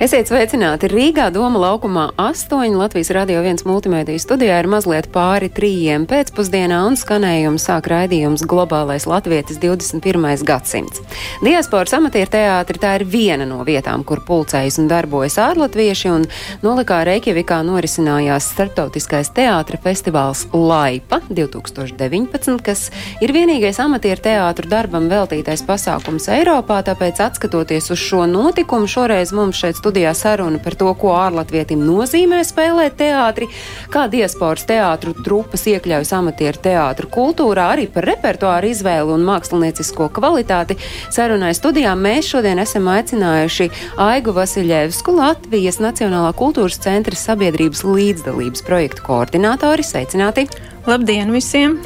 Esiet sveicināti Rīgā, Doma laukumā 8. Latvijas radio 1 multimediju studijā ir mazliet pāri trījiem pēcpusdienā un skanējumu sāk raidījums Globālais latvietis 21. gadsimts. Diasporas amatieru teātri tā ir viena no vietām, kur pulcējas un darbojas ārlatvieši, un nolikā Reikjavikā norisinājās starptautiskais teātra festivāls Laipa 2019, kas ir vienīgais amatieru teātru darbam veltītais pasākums Eiropā, tāpēc atskatoties uz šo notikumu, šoreiz mums šeit studijā saruna par to, ko ārlatvietim nozīmē spēlēt teātri, kā diasporas teātru trupas iekļaujas amatieru teātru kultūrā, arī par repertuāru izvēli un māksliniecisko kvalitāti. Sarunai studijā mēs šodien esam aicinājuši Aigu Vasiljevsku, Latvijas Nacionālā kultūras centra sabiedrības līdzdalības projektu koordinātori. Sveicināti! Labdien visiem!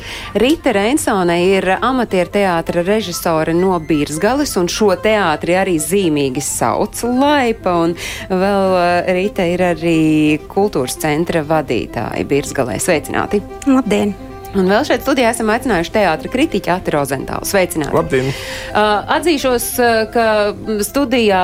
Rīta Reinsone ir amatieru teātra režisore no Birzgalis, un šo teātri arī zīmīgi sauc Laipa, un vēl eh, Rīta ir arī kultūras centra vadītāja Birzgalē. Sveicināti! Labdien! Un vēl šeit studijā esam aicinājuši teātra kritiķu Ati Rozentālu. Sveicināti! Labdien! Uh, atzīšos, uh, ka studijā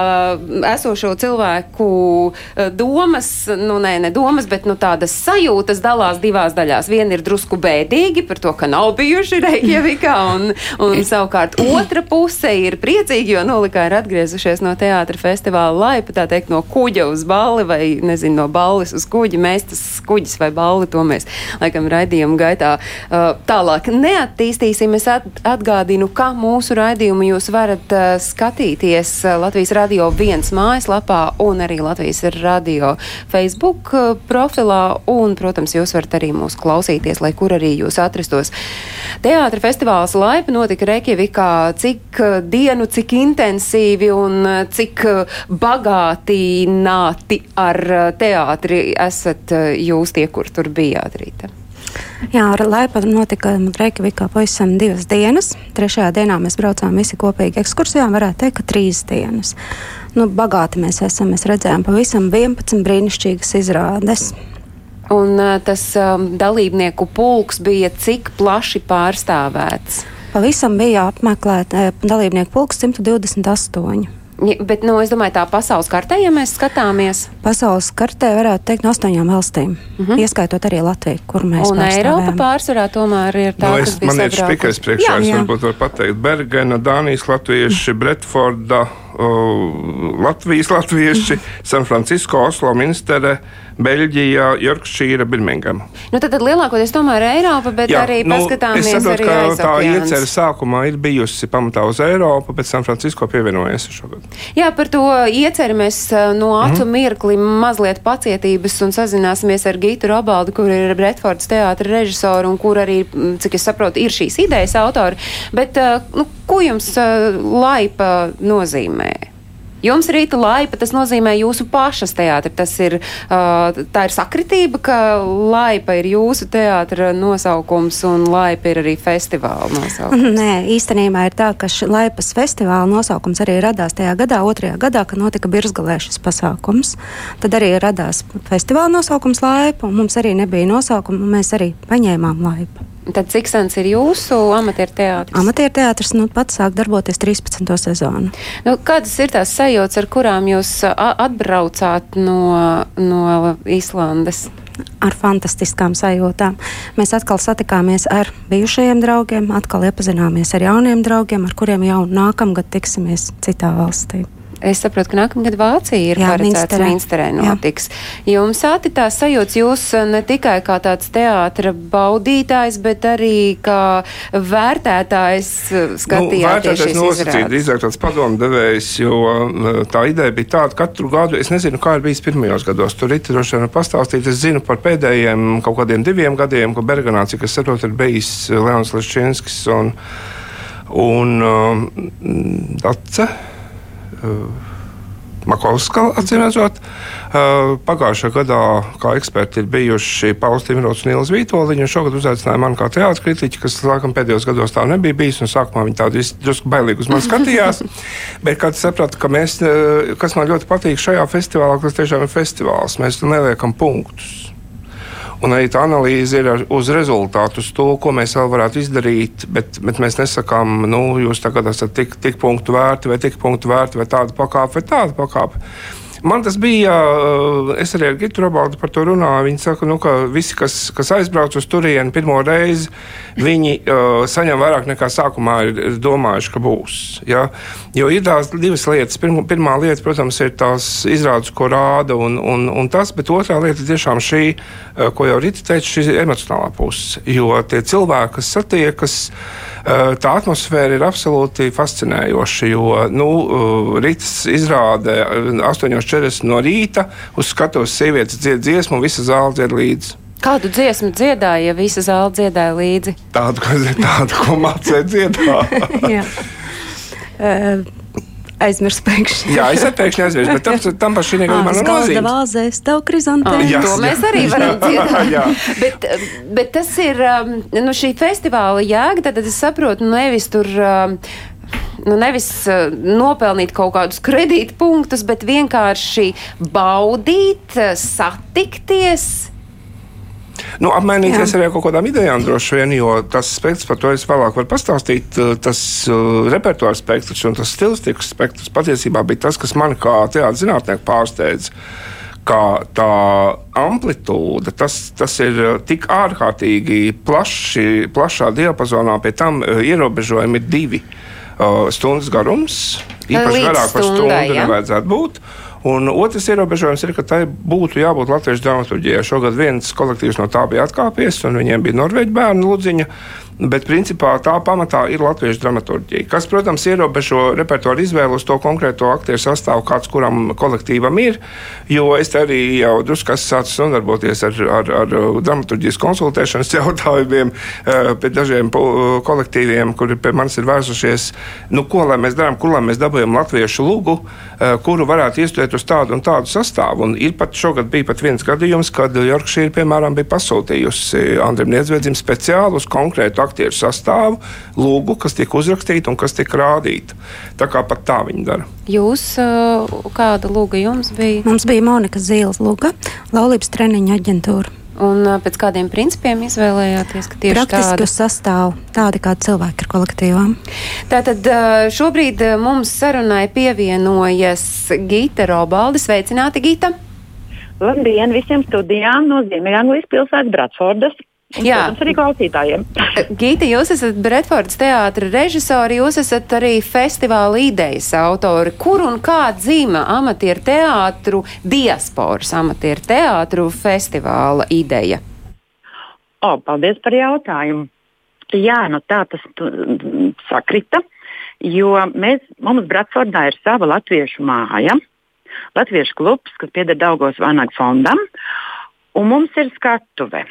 esošo cilvēku uh, domas, nu nē, ne domas, bet nu, tādas sajūtas dalās divās daļās. Viena ir drusku bēdīgi par to, ka nav bijuši Reikjavikā, un, un savukārt otra puse ir priecīgi, jo nolikā ir atgriezušies no teātra festivāla laipa, tā teikt, no kuģa uz balli vai, nezinu, no balles uz kuģi. Mēs tas kuģis vai balli, to mēs laikam raidījuma gaitā tālāk neattīstīsim. Es at, atgādinu, ka mūsu raidījumu jūs varat skatīties Latvijas radio viens mājaslapā un arī Latvijas radio Facebook profilā. Un, protams, jūs varat arī mūs klausīties, lai kur arī jūs atrastos. Teātra festivāls Laipa notika Reikjavikā. Cik dienu, cik intensīvi un cik uh, bagātināti ar teātri esat jūs tie, kur tur bijāt rīta? Jā, ar Laipa notika Reikjavikā pavisam divas dienas. Trešajā dienā mēs braucām visi kopīgi ekskursijā, varētu teikt, ka trīs dienas. Nu, bagāti mēs esam, mēs redzējām pavisam 11 brīnišķīgas izrādes. Un tas um, dalībnieku pulks bija cik plaši pārstāvēts? Pavisam bija apmeklēta dalībnieku pulks 128. Bet, nu, es domāju, tā pasaules kartē, ja mēs skatāmies. Pasaules kartē varētu teikt no astoņām valstīm, uh -huh. ieskaitot arī Latviju, kur mēs Un Eiropa pārsvarā tomēr ir tā, Nu, kas es, bija man ir spīkais priekšā, Jā, es jā. varbūt varu pateikt Bergena, Dānijas latvieši, Bretforda, uh, Latvijas latvieši, San Francisco, Oslo, Minstere, Beļģija, Jorkšīra, Birmingama. Nu, tad, tad lielākoties tomēr Eiropa, bet Jā, arī nu, paskatāmies es saprotu, ka tā iecerē sākumā ir bijusi pamatā uz Eiropu, bet San Francisco pievienojies šogad. Jā, par to ieceru mēs uh, no Mhm. acu mm. mirkli mazliet pacietības un sazināsimies ar Gītu Robaldu, kur ir Bretfords teātra režisora un kur arī, cik es saprotu, ir šīs idejas autori. Bet, uh, nu, ko jums uh, laipa nozīmē? Jums rīta laipa, tas nozīmē jūsu pašas teātri. Tas ir, tā ir sakritība, ka laipa ir jūsu teātra nosaukums un laipa ir arī festivāla nosaukums. Nē, īstenībā ir tā, ka Laipas festivāla nosaukums arī radās tajā gadā, otrajā gadā, kad notika Birzgalē šis pasākums. Tad arī radās festivāla nosaukums Laipa, un mums arī nebija nosaukuma, un mēs arī paņēmām Laipu. Tad cik sens ir jūsu amatieru teātris? Amatieru teātris nu, pats sāk darboties 13. sezonu. Nu, kādas ir tās sajūtas, ar kurām jūs atbraucāt no, no Īslandes? Ar fantastiskām sajūtām. Mēs atkal satikāmies ar bijušajiem draugiem, atkal iepazināmies ar jauniem draugiem, ar kuriem jau nākamgad tiksimies citā valstī. Es saprotu, ka nākamgad Vācija ir Jā, paredzēts Minsterē. Notiks. Jums āti tā sajūta, jūs uh, ne tikai kā tāds teātra baudītājs, bet arī kā vērtētājs uh, skatījāties vērtētājs šīs nosacīt, izrādes. drīzāk tāds padomdevējs, jo uh, tā ideja bija tāda, ka katru gadu, es nezinu, kā ir bijis pirmajos gados, tur ir droši vien pastāstīt, es zinu par pēdējiem kaut kādiem diviem gadiem, ka Berganā, cik es saprotu, ir bijis Leons Leščinskis un, un um, Dace. Uh, Makovska, acīm redzot. Uh, pagājušajā gadā, kā eksperti, ir bijuši Pauls Timrots un Ilza Vītoliņa. Šogad uzaicināja mani kā teātris kritiķi, kas, laikam, pēdējos gados tā nebija bijis. Sākumā viņi tādu drusku bailīgi uz mani skatījās. Bet, kad sapratu, ka mēs, uh, kas man ļoti patīk šajā festivālā, tas tiešām ir festivāls, mēs neliekam punktus. Un arī tā analīze ir uz rezultātu, uz to, ko mēs vēl varētu izdarīt. Bet, bet mēs nesakām, nu, jūs tagad esat tik, tik punktu vērti, vai tik punktu vērti, vai tāda pakāpe, vai tāda pakāpe. Man tas bija, es arī ar Gitu Robaldu par to runāju. Viņi saka, nu, ka visi, kas, kas aizbrauc uz turieni pirmo reizi, viņi uh, saņem vairāk nekā sākumā ir domājuši, ka būs. Ja? Jo ir tās divas lietas. Pirma, pirmā lieta, protams, ir tās izrādes, ko rāda, un, un, un tas, bet otrā lieta ir tiešām šī, ko jau Rīta teica, šī emocionālā puse. Jo tie cilvēki, kas satiekas, tā atmosfēra ir absolūti fascinējoša. Jo nu, Rītas izrāde 8.40 no rīta uz skatuves sievietes dzied dziesmu, un visa zāle dzied līdzi. Kādu dziesmu dziedāja, ja visa zāle dziedāja līdzi? Tādu, tādu ko mācīja dziedāt. uh, aizmirsu pēkšņi. Jā, es pēkšņi aizmirsu, bet tam, tam pašai gadījumā nav nozīmes. Vāzēs, tev krizantēm. Jā, to mēs arī varam dziedāt. bet, bet tas ir, nu, šī festivāla jēga, tad es saprotu, nevis tur. Nu, nevis uh, nopelnīt kaut kādus kredītpunktus, bet vienkārši baudīt, satikties, Nu, apmainīties arī ar kaut kādām idejām, droši vien, jo tas spektrs, par to es vēlāk varu pastāstīt, eh, tas uh, repertuāra spektrs un tas stilistikas spektrs patiesībā bija tas, kas man kā teātris zinātnieku pārsteidza. Kā tā amplitūda, tas, tas ir eh, tik ārkārtīgi plaši, plašā diapazonā, pie tam ierobežojumi ir divi. Uh, stundas garums, īpaši garāk par stundu ja? nevajadzētu būt. Un otrs ierobežojums ir, ka tai būtu jābūt latviešu dramaturgijai. Šogad viens kolektīvs no tā bija atkāpies, un viņiem bija norvēģi bērnu ludziņa. Bet principā tā pamatā ir latviešu dramaturgija, kas, protams, ierobežo repertuāru izvēli uz to konkrēto aktieru sastāvu, kāds kuram kolektīvam ir. Jo es arī jau drusku esmu sācis nodarboties ar, ar, ar dramaturgijas konsultēšanas jautājumiem eh, pie dažiem kolektīviem, kuri pie manis ir vērsušies. Nu, ko lai mēs darām, kur lai mēs dabūjam latviešu lugu, eh, kuru varētu iestudēt uz tādu un tādu sastāvu. Un ir pat šogad bija pat viens gadījums, kad Jorkšīra, piemēram, bija pasūtījusi Andriem Niedzvedzim speciālu uz konkrētu aktu aktieru sastāvu, lūgu, kas tiek uzrakstīta un kas tiek rādīta. Tā kā pat tā viņi dara. Jūs kāda lūga jums bija? Mums bija Monika Zīles lūga, laulības treniņa aģentūra. Un pēc kādiem principiem izvēlējāties, ka tieši Praktiski uz sastāvu tādi, kādi cilvēki ir kolektīvām. Tātad šobrīd mums sarunai pievienojas Gita Robaldi. Sveicināti, Gita! Labdien visiem studijām no Ziemeļanglijas pilsētas Bratfordas. Jā, protams, arī klausītājiem. Gīti, jūs esat Bretfords teātra režisori, jūs esat arī festivāla idejas autori. Kur un kā dzīva amatieru teātru, diasporas amatieru teātru festivāla ideja? O, paldies par jautājumu. Jā, nu tā tas sakrita, jo mēs, mums Bratfordā ir sava latviešu māja, latviešu klubs, kas pieder Daugos Vanaga fondam, un mums ir skatuve.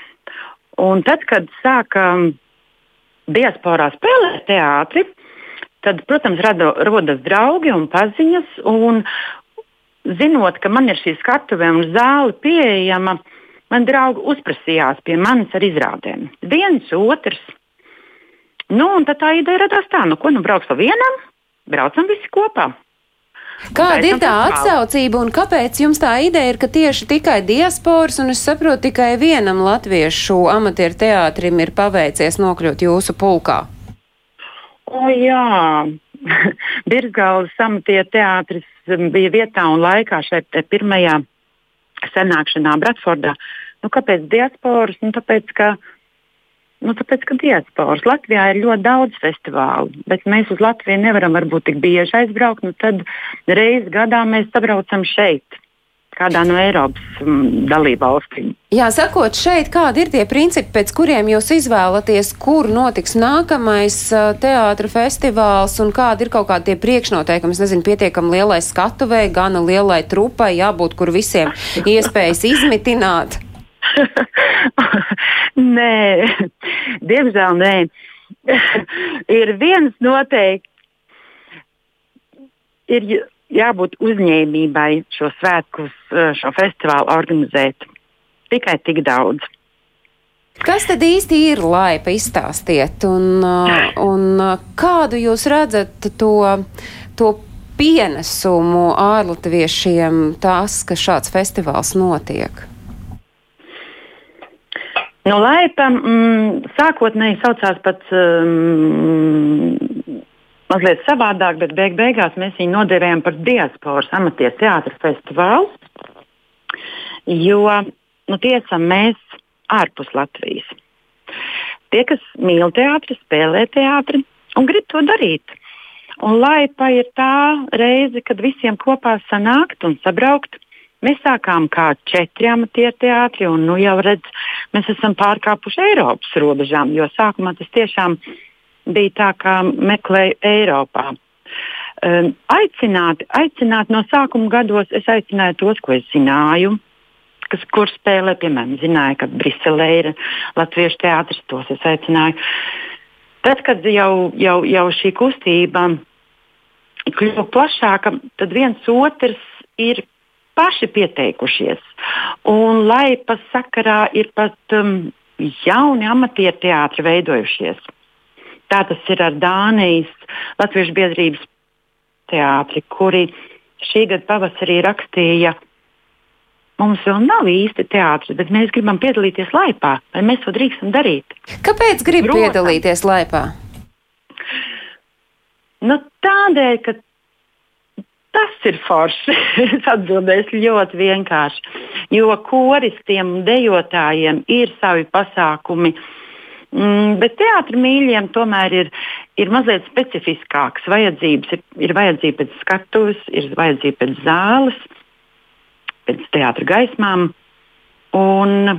Un tad, kad sākām diasporā spēlēt teātri, tad, protams, rado, rodas draugi un paziņas. Un, zinot, ka man ir šī skatuve un zāle pieejama, man draugi uzprasījās pie manis ar izrādēm. Viens, otrs. Nu, un tā ideja radās tā, nu, ko nu brauks pa vienam, braucam visi kopā. Kāda ir tā atsaucība un kāpēc jums tā ideja ir, ka tieši tikai diasporas un es saprotu tikai vienam latviešu amatieru teātrim ir paveicies nokļūt jūsu pulkā? O jā, Birzgāles amatieru teātris bija vietā un laikā šeit pirmajā sanākšanā Bratfordā. Nu, kāpēc diasporas? Nu, tāpēc, ka Nu, tāpēc, ka diasporas Latvijā ir ļoti daudz festivālu, bet mēs uz Latviju nevaram varbūt tik bieži aizbraukt. Nu, tad reizes gadā mēs sabraucam šeit. Kādā no Eiropas mm, dalībvalstīm. Jā, sakot, šeit kādi ir tie principi, pēc kuriem jūs izvēlaties, kur notiks nākamais teātris festivāls un kādi ir kaut kādi tie priekšnoteikumi? Es nezinu, pietiekami lielai skatuvei, gana lielai trupai, jābūt, kur visiem iespējas izmitināt. nē, diemžēl nē. ir viens noteikti. Ir jābūt uzņēmībai šo svētkus, uh, šo festivālu organizēt. Tikai tik daudz. Kas tad īsti ir laipa? Izstāstiet, un, uh, un uh, kādu jūs redzat to, to pienesumu ārlatviešiem tas, ka šāds festivāls notiek? Nu, laipa mm, sākotnēji saucās pat mm, mazliet savādāk, bet beig beigās mēs viņu nodēvējam par diasporas amatieru teātris festivālu. Jo nu, tiesa mēs ārpus Latvijas. Tie, kas mīl teātri, spēlē teātri un grib to darīt. Un laipa ir tā reize, kad visiem kopā sanākt un sabraukt Mēs sākām kā četri amatieru teātri, un nu, jau redz, mēs esam pārkāpuši Eiropas robežām, jo sākumā tas tiešām bija tā, kā meklēju Eiropā. Um, aicināt, aicināt no sākuma gados es aicināju tos, ko es zināju, kas, kur spēlē, piemēram, zināju, ka Briselē ir latviešu teātris, tos es aicināju. Tad, kad jau, jau, jau šī kustība kļuva plašāka, tad viens otrs ir paši pieteikušies. Un lai pa sakarā ir pat um, jauni amatieru teātri veidojušies. Tā tas ir ar Dānijas Latviešu biedrības teātri, kuri šī gada pavasarī rakstīja. Mums vēl nav īsti teātris, bet mēs gribam piedalīties laipā. Vai mēs to drīkstam darīt? Kāpēc gribat piedalīties laipā? Nu, tādēļ, ka Tas ir forši. es atbildēšu ļoti vienkārši. Jo koristiem un dejotājiem ir savi pasākumi. Mm, bet teātris mīļiem tomēr ir, ir mazliet specifiskāks. Vajadzības ir, ir vajadzība pēc skatuves, ir vajadzība pēc zāles, pēc teātris gaismām. Un,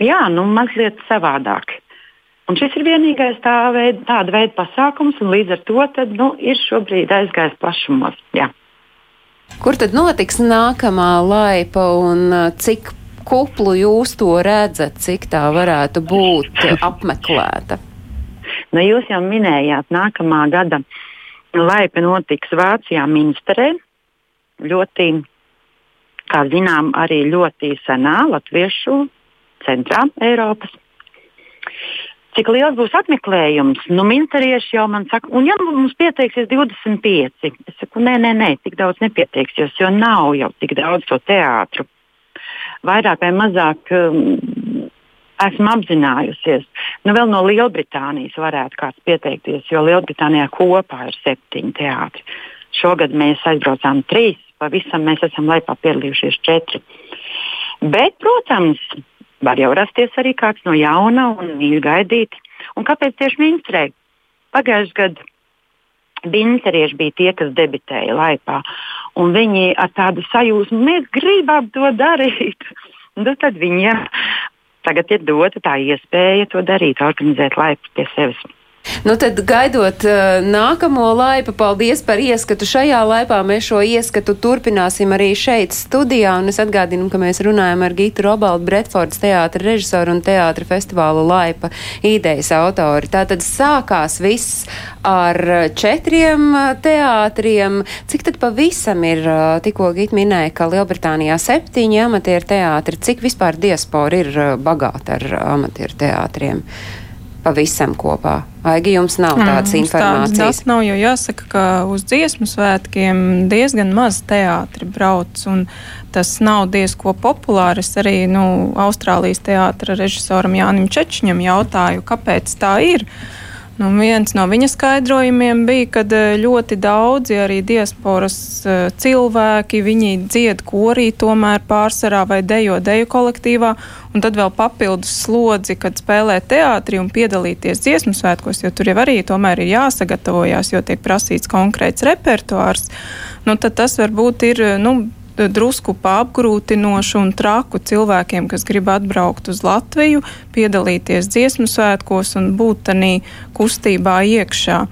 jā, nu, mazliet savādāk. Un šis ir vienīgais tā veida, tāda veida pasākums, un līdz ar to tad, nu, ir šobrīd aizgājis plašumos. Jā. Kur tad notiks nākamā laipa un cik kuplu jūs to redzat, cik tā varētu būt apmeklēta? Nu, jūs jau minējāt, nākamā gada laipa notiks Vācijā, Minsterē. Ļoti, kā zinām, arī ļoti senā latviešu centrā Eiropas cik liels būs apmeklējums. Nu, Minsterieši jau man saka, un ja mums pieteiksies 25, es saku, nē, nē, nē, tik daudz nepieteiksies, jo nav jau tik daudz to teātru. Vairāk vai mazāk um, esmu apzinājusies. Nu, vēl no Lielbritānijas varētu kāds pieteikties, jo Lielbritānijā kopā ir septiņi teātri. Šogad mēs aizbraucām trīs, pavisam mēs esam laipā piedalījušies četri. Bet, protams, Var jau rasties arī kāds no jauna un mīļi gaidīt. Un kāpēc tieši Minstrē? Pagājušajā gadā Bincerieši bija tie, kas debitēja laipā. Un viņi ar tādu sajūsmu, mēs gribam to darīt. nu, tad viņiem tagad ir dota tā iespēja to darīt, organizēt laipu pie sevis. Nu tad gaidot uh, nākamo laipu, paldies par ieskatu šajā laipā. Mēs šo ieskatu turpināsim arī šeit studijā, un es atgādinu, ka mēs runājam ar Gitu Robaldu, Bretfords teātra režisoru un teātra festivāla laipa idejas autori. Tātad sākās viss ar četriem teātriem. Cik tad pavisam ir, uh, tikko Gita minēja, ka Lielbritānijā septiņi amatieru teātri, cik vispār diaspora ir uh, bagāta ar amatieru teātriem? Pavisam kopā? Aigi, jums nav mm, tādas mm, informācijas? Tas nav, jo jāsaka, ka uz dziesmu svētkiem diezgan maz teātri brauc, un tas nav diezko populāri. Es arī nu, Austrālijas teātra režisoram Jānim Čečņam jautāju, kāpēc tā ir. Nu, viens no viņa skaidrojumiem bija, ka eh, ļoti daudzi arī diasporas uh, cilvēki, viņi dzied korī tomēr pārsvarā vai dejo deju kolektīvā, un tad vēl papildus slodzi, kad spēlē teātri un piedalīties dziesmu svētkos, jo tur jau arī tomēr ir jāsagatavojās, jo tiek prasīts konkrēts repertuārs. Nu, tad tas varbūt ir, nu, drusku apgrūtinošu un traku cilvēkiem, kas grib atbraukt uz Latviju, piedalīties dziesmu svētkos un būt tādā kustībā iekšā.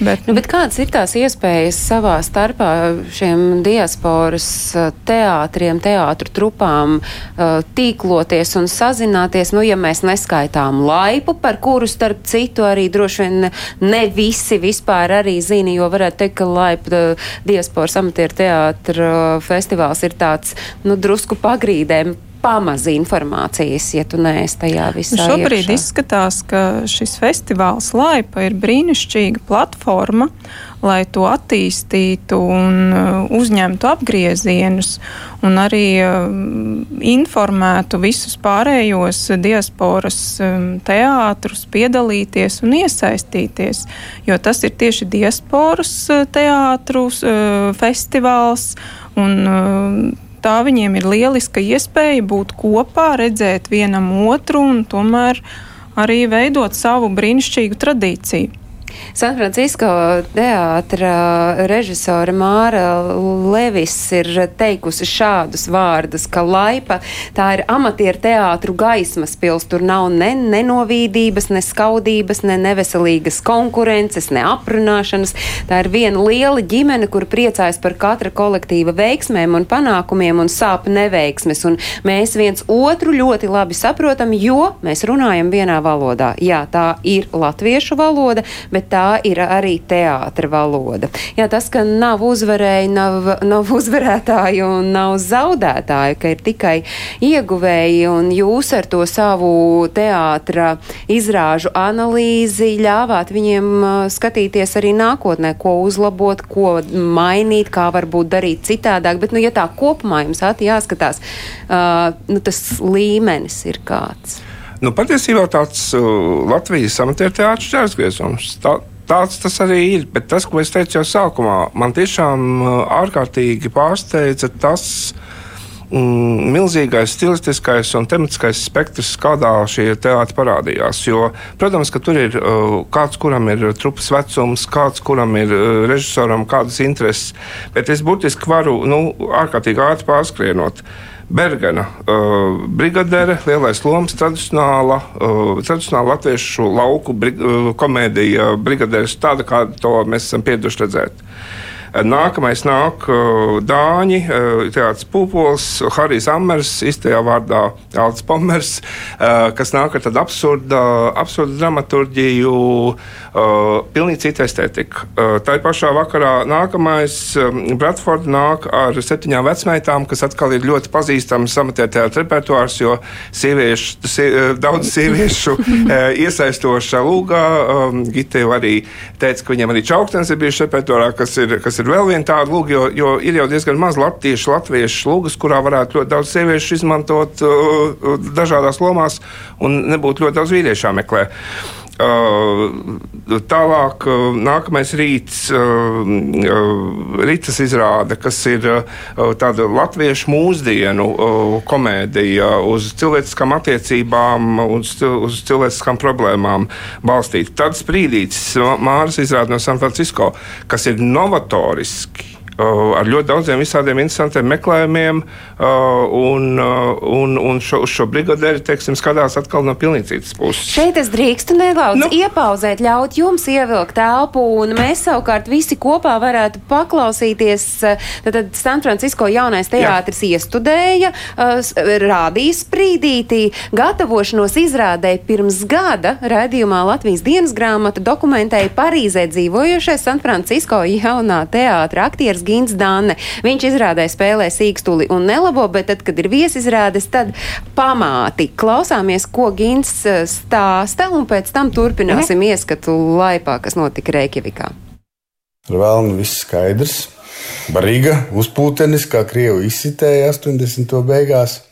Bet, nu, bet kādas ir tās iespējas savā starpā šiem diasporas uh, teātriem, teātru trupām uh, tīkloties un sazināties, nu, ja mēs neskaitām laipu, par kuru starp citu arī droši vien ne visi vispār arī zina, jo varētu teikt, ka laipa uh, diasporas amatieru teātra festivāls ir tāds, nu, drusku pagrīdēm pamaz informācijas, ja tu neesi tajā visā. Nu šobrīd iekšā. izskatās, ka šis festivāls Laipa ir brīnišķīga platforma, lai to attīstītu un uh, uzņemtu apgriezienus un arī uh, informētu visus pārējos diasporas um, teātrus, piedalīties un iesaistīties, jo tas ir tieši diasporas uh, teātrus festivāls un uh, tā viņiem ir lieliska iespēja būt kopā, redzēt vienam otru un tomēr arī veidot savu brīnišķīgu tradīciju. San Francisco teātra režisore Māra Levis ir teikusi šādus vārdus, ka laipa tā ir amatieru teātru gaismas pils. Tur nav ne nenovīdības, ne skaudības, ne neveselīgas konkurences, ne aprunāšanas. Tā ir viena liela ģimene, kur priecājas par katra kolektīva veiksmēm un panākumiem un sāp neveiksmes. Un mēs viens otru ļoti labi saprotam, jo mēs runājam vienā valodā. Jā, tā ir latviešu valoda, bet tā ir arī teātra valoda. Jā, tas, ka nav uzvarēji, nav, nav uzvarētāji un nav zaudētāji, ka ir tikai ieguvēji un jūs ar to savu teātra izrāžu analīzi ļāvāt viņiem skatīties arī nākotnē, ko uzlabot, ko mainīt, kā varbūt darīt citādāk. Bet, nu, ja tā kopumā jums jāskatās, uh, nu, tas līmenis ir kāds. Nu, patiesībā tāds uh, Latvijas amatieru teātris ķērsgriezums. Tā, tāds tas arī ir. Bet tas, ko es teicu jau sākumā, man tiešām uh, ārkārtīgi pārsteidza tas. Mm, milzīgais stilistiskais un tematiskais spektrs, kādā šie teātri parādījās. Jo, protams, ka tur ir uh, kāds, kuram ir trupas vecums, kāds, kuram ir uh, režisoram kādas intereses, bet es burtiski varu nu, ārkārtīgi ātri pārskrienot. Bergena, uh, brigadere, lielais lomas, tradicionāla, uh, tradicionāla latviešu lauku brig, uh, komēdija, brigaderes, tāda kā to mēs esam pieraduši redzēt. Nākamais nāk uh, Dāņi, uh, Teātris Pūpols, Harijs Ammers, īstajā vārdā Alts Pomers, uh, kas nāk ar tādu absurdu, absurdu dramaturģiju, pilnīgi cita estetika. Tā pašā vakarā nākamais um, Bratfords nāk ar septiņām vecmeitām, kas atkal ir ļoti pazīstams amatierteātris repertuārs, jo sieviešu, sie, daudz sieviešu iesaistoša lūgā. Um, Gita jau arī teica, ka viņiem arī čaukstens ir bijuši repertuārā, kas ir, kas ir ir vēl viena tāda lūga, jo, jo ir jau diezgan maz latviešu, latviešu lūgas, kurā varētu ļoti daudz sieviešu izmantot uh, dažādās lomās un nebūtu ļoti daudz vīriešu jāmeklē. Uh, tālāk, uh, nākamais rīts, uh, rītas izrāde, kas ir tāda latviešu mūsdienu komēdija uz cilvēciskām attiecībām, uz, uz cilvēciskām problēmām balstīta. Tad sprīdīts Māras izrāde no San Francisco, kas ir novatoriski ar ļoti daudziem visādiem interesantiem meklējumiem, un, un, un šo, šo brigadēri teiksim, skatās atkal no pilnīgi citas puses. Šeit es drīkstu nedaudz nu. iepauzēt, ļaut jums ievilkt telpu, un mēs savukārt visi kopā varētu paklausīties. Tad, tad San Francisco jaunais teātris Jā. iestudēja, rādīja sprīdītī, gatavošanos izrādēja pirms gada raidījumā Latvijas dienas grāmata dokumentēja Parīzē dzīvojošais San Francisco jaunā teātra aktieris Gins Dāne. Viņš izrādē spēlē sīkstuli un nelabo, bet tad, kad ir viesizrādes, tad pamāti. Klausāmies, ko Gins eh, stāsta, un pēc tam turpināsim ne? ieskatu laipā, kas notika Reikjavikā. Ar vēlnu viss skaidrs. Barīga uzpūtenis, kā krievi izsitēja 80. beigās.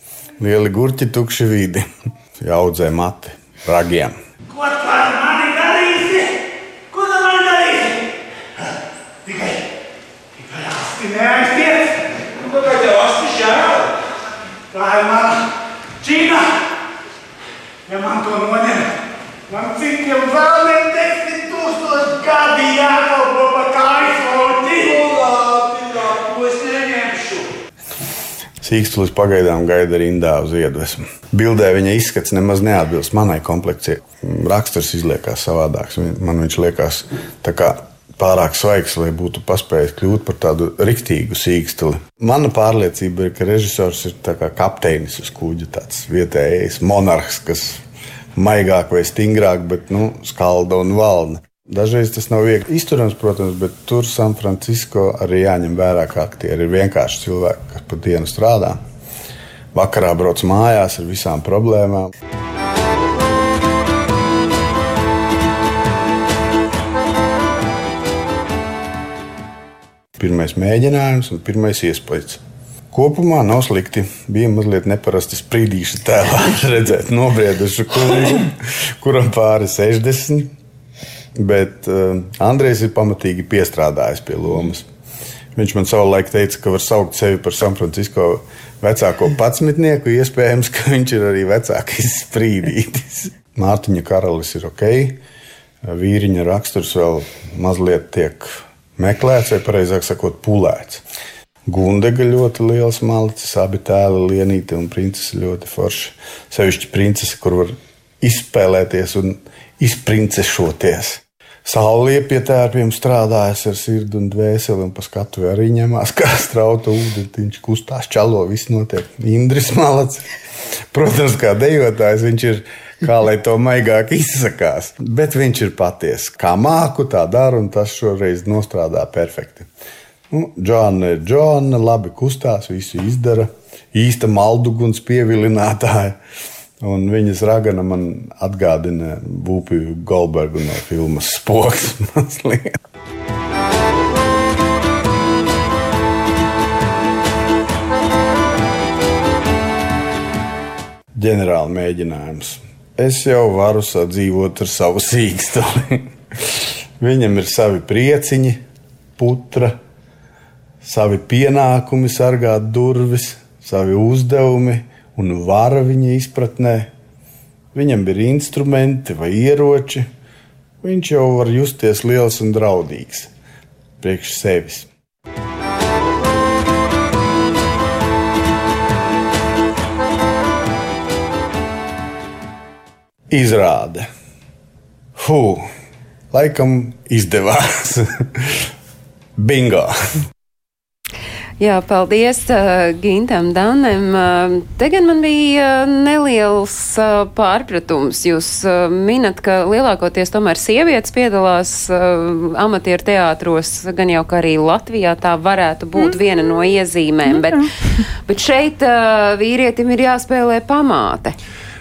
Lieli gurķi, tukši vidi. Jaudzē mati, ragiem. Ko tā mani darīsi? Ko tā mani darīsi? Tikai Neaiztiec! Nu, kā tev asti žēl? Tā ir mana čīna. Ja man to noņem, man citiem vēlniem desmit tūkstoši gadi jākalpo pa kājas loķi. Ko es neņemšu? Sīkstulis pagaidām gaida rindā uz iedvesmu. Bildē viņa izskats nemaz neatbilst manai komplekcijai. Raksturs izliekās savādāks. Man viņš liekas tā kā pārāk svaigs, lai būtu paspējis kļūt par tādu riktīgu sīkstuli. Mana pārliecība ir, ka režisors ir kā kapteinis uz kuģa, tāds vietējais monarhs, kas maigāk vai stingrāk, bet nu, skalda un valda. Dažreiz tas nav viegli izturams, protams, bet tur San Francisco arī jāņem vērā, ka aktieri ir vienkārši cilvēki, kas pa dienu strādā. Vakarā brauc mājās ar visām problēmām. Pirmais mēģinājums un pirmais iespējas. Kopumā nav slikti. Bija mazliet neparasti sprīdīša tēlā redzēt nobriedušu kungu, kuram pāri 60. Bet uh, Andrejs ir pamatīgi piestrādājis pie lomas. Viņš man savulaik teica, ka var saukt sevi par San Francisco vecāko patsmitnieku. Iespējams, ka viņš ir arī vecākais sprīdītis. Mārtiņa karalis ir ok. Vīriņa raksturs vēl mazliet tiek meklēts, vai precīzāk sakot, pulēts. Gundega ļoti liels malicis, abi tēli, Lienīte un princese ļoti forši. Sevišķi princese, kur var izspēlēties un izprincešoties. Saulē pie tērpiem strādājas ar sirdi un dvēseli, un pa skatu arī ņemās kā strauta ūdeni. Viņš kustās, čalo, viss notiek. Indris Malacis. Protams, kā dejotājs viņš ir kā lai to maigāk izsakās. Bet viņš ir patiesa. Kā māku, tā dara, un tas šoreiz nostrādā perfekti. Nu, Džona ir Džona, labi kustās, visu izdara. Īsta malduguns pievilinātāja. Un viņas ragana man atgādina Būpiju Goldbergu no filmas Spoks. ģenerāla mēģinājums es jau varu sadzīvot ar savu sīkstuli. Viņam ir savi prieciņi, putra, savi pienākumi sargāt durvis, savi uzdevumi un vara viņa izpratnē. Viņam ir instrumenti vai ieroči. Viņš jau var justies liels un draudīgs priekš sevis. izrāde. Fū, laikam izdevās. Bingo! Jā, paldies uh, Gintam Danem. Uh, te gan man bija uh, neliels uh, pārpratums. Jūs uh, minat, ka lielākoties tomēr sievietes piedalās uh, amatieru teātros, gan jau ka arī Latvijā tā varētu būt mm. viena no iezīmēm, bet, bet šeit uh, vīrietim ir jāspēlē pamāte.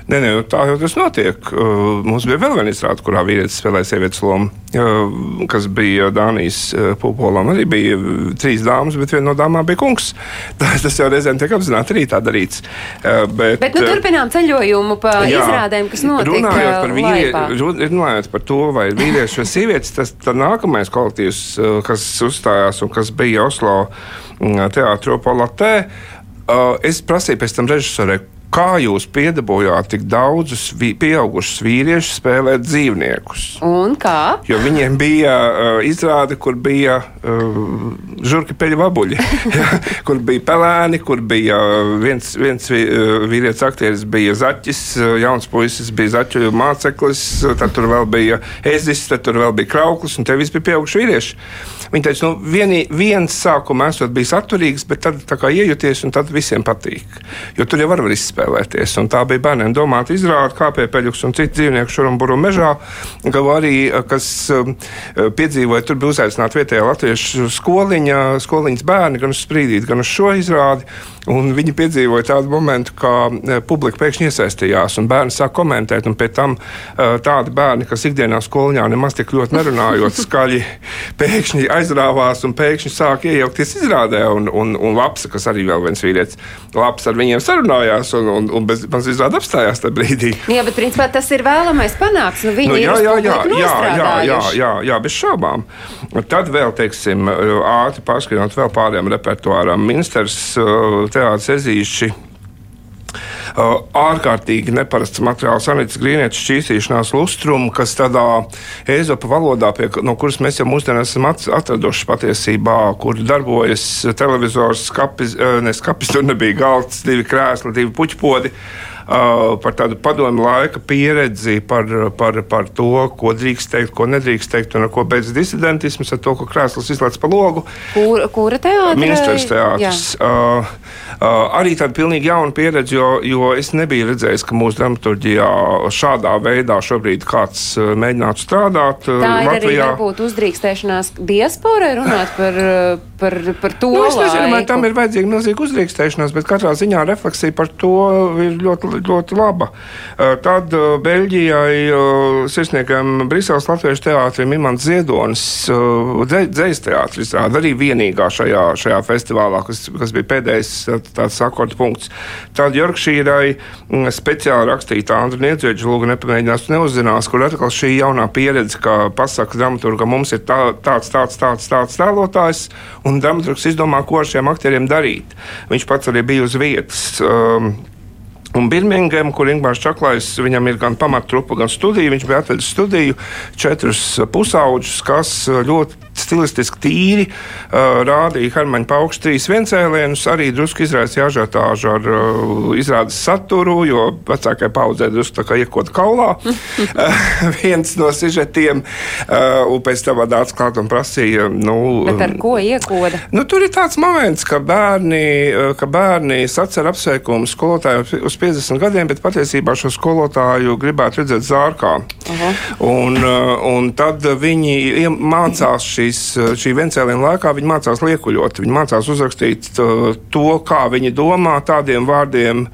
Nē, nē, tā jau tas notiek. Uh, mums bija vēl viena izrāde, kurā vīrietis spēlēja sievietes lomu, uh, kas bija Dānijas uh, pupolam. Arī bija trīs dāmas, bet viena no dāmām bija kungs. Tas jau reizēm tiek apzināti arī tā darīts. Bet, bet nu, turpinām ceļojumu pa jā, izrādēm, kas notiek. Runājot par, vīrie, runājot par to, vai vīrieši vai sievietes, tas nākamais kolektīvs, kas uzstājās un kas bija Oslo mm, teātro palatē, es prasīju pēc tam režisorai, Kā jūs piedabūjāt tik daudzus pieaugušus vīriešus spēlēt dzīvniekus? Un kā? Jo viņiem bija uh, izrāde, kur bija uh, žurka peļu vabuļi, kur bija pelēni, kur bija uh, viens, viens uh, vīrietis aktieris, bija zaķis, uh, jauns puisis bija zaķu māceklis, tad tur vēl bija ezis, tad tur vēl bija krauklis, un te viss bija pieauguši vīrieši. Viņi teica, nu, vieni, viens sākumā esot bijis atturīgs, bet tad kā iejuties, un tad visiem patīk. Jo tur jau var izspēlēties. Un tā bija bērniem domāta izrāde, kā pēpeļus un citu dzīvnieku šurum buru mežā, ka arī, kas um, piedzīvoja, tur bija uzaicināta vietējā latviešu skoliņa, skoliņas bērni gan uz sprīdīt, gan uz šo izrādi. Un viņi piedzīvoja tādu momentu, kā e, publika pēkšņi iesaistījās, un bērni sāk komentēt. Pēc tam e, tādi bērni, kas ikdienā skolā nemaz tik ļoti nerunājot, skaļi pēkšņi aizrāvās un pēkšņi sāk iejaukties izrādē. Un, un, un Lapsa, kas arī vēl viens vīrietis, Laps ar viņiem sarunājās un, un, un bez manas izrādes apstājās tajā brīdī. Jā, bet principā tas ir vēlamais panāks. Nu, nu, jā, jā, jā, jā, jā, jā, jā, jā, bez šaubām. Tad vēl, teiksim, ātri pārskatot vēl pārējām repertuāram, ministrs teātris ezīši. Uh, ārkārtīgi neparasts materiāls, Anītas Grīnietes šķīstīšanās lustrumu, kas tādā ezopa valodā, pie, no kuras mēs jau mūsdienās esam atraduši patiesībā, kur darbojas televizors, skapis, ne skapis, tur nebija galds, divi krēsli, divi puķpodi. uh, par tādu padomu laika pieredzi, par, par, par to, ko drīkst teikt, ko nedrīkst teikt, un ar ko beidz disidentisms, ar to, ko krēsls izlaiž pa logu. Kur, kura teātris? Ministrs teātris. Uh, arī tāda pilnīgi jauna pieredze, jo, jo es nebiju redzējis, ka mūsu dramaturgijā šādā veidā šobrīd kāds uh, mēģinātu strādāt. Uh, Tā ir Latvijā. arī varbūt uzdrīkstēšanās diasporai runāt par, par, par to. Nu, es nezinu, vai tam ir vajadzīga milzīga uzdrīkstēšanās, bet katrā ziņā refleksija par to ir ļoti, ļoti laba. Tad Beļģijai sirsniekam Briseles Latviešu teātrim Imants Ziedonis uh, dzējas teātris arī vienīgā šajā, šajā festivālā, kas, kas bija pēdējais tāds sakorta punkts. Tad Jorkšīrai mm, speciāli rakstīta Andra Niedzēģa lūga nepamēģinās neuzzinās, kur atkal šī jaunā pieredze, ka pasaka dramaturga mums ir tā, tāds, tāds, tāds, tāds tēlotājs, un dramaturgs izdomā, ko ar šiem aktieriem darīt. Viņš pats arī bija uz vietas. Um, Un Birmingham, kur Ingūns Čaklais, viņam ir gan pamattrupa, gan studija. Viņš bija atvedis studiju četrus pusauģus, kas ļoti stilistiski tīri uh, rādīja Hermaņa paukstu trīs viencēlienus. Arī drusku izraisīja ažiotāžu ar uh, izrādes saturu, jo vecākai paudzē drusku tā kā iekot kaulā. uh, viens no sižetiem, uh, un pēc tam nāca klāt un prasīja, nu, Bet ar ko iekoda? Nu, tur ir tāds moments, ka bērni, eh, ka bērni sacer apsveikumu skolotājiem uz 50 gadiem, bet patiesībā šo skolotāju gribētu redzēt zārkā. Aha. Un, eh, un tad viņi mācās šīs, eh, šī vencēliena laikā, viņi mācās liekuļot. Viņi mācās uzrakstīt eh, to, kā viņi domā, tādiem vārdiem,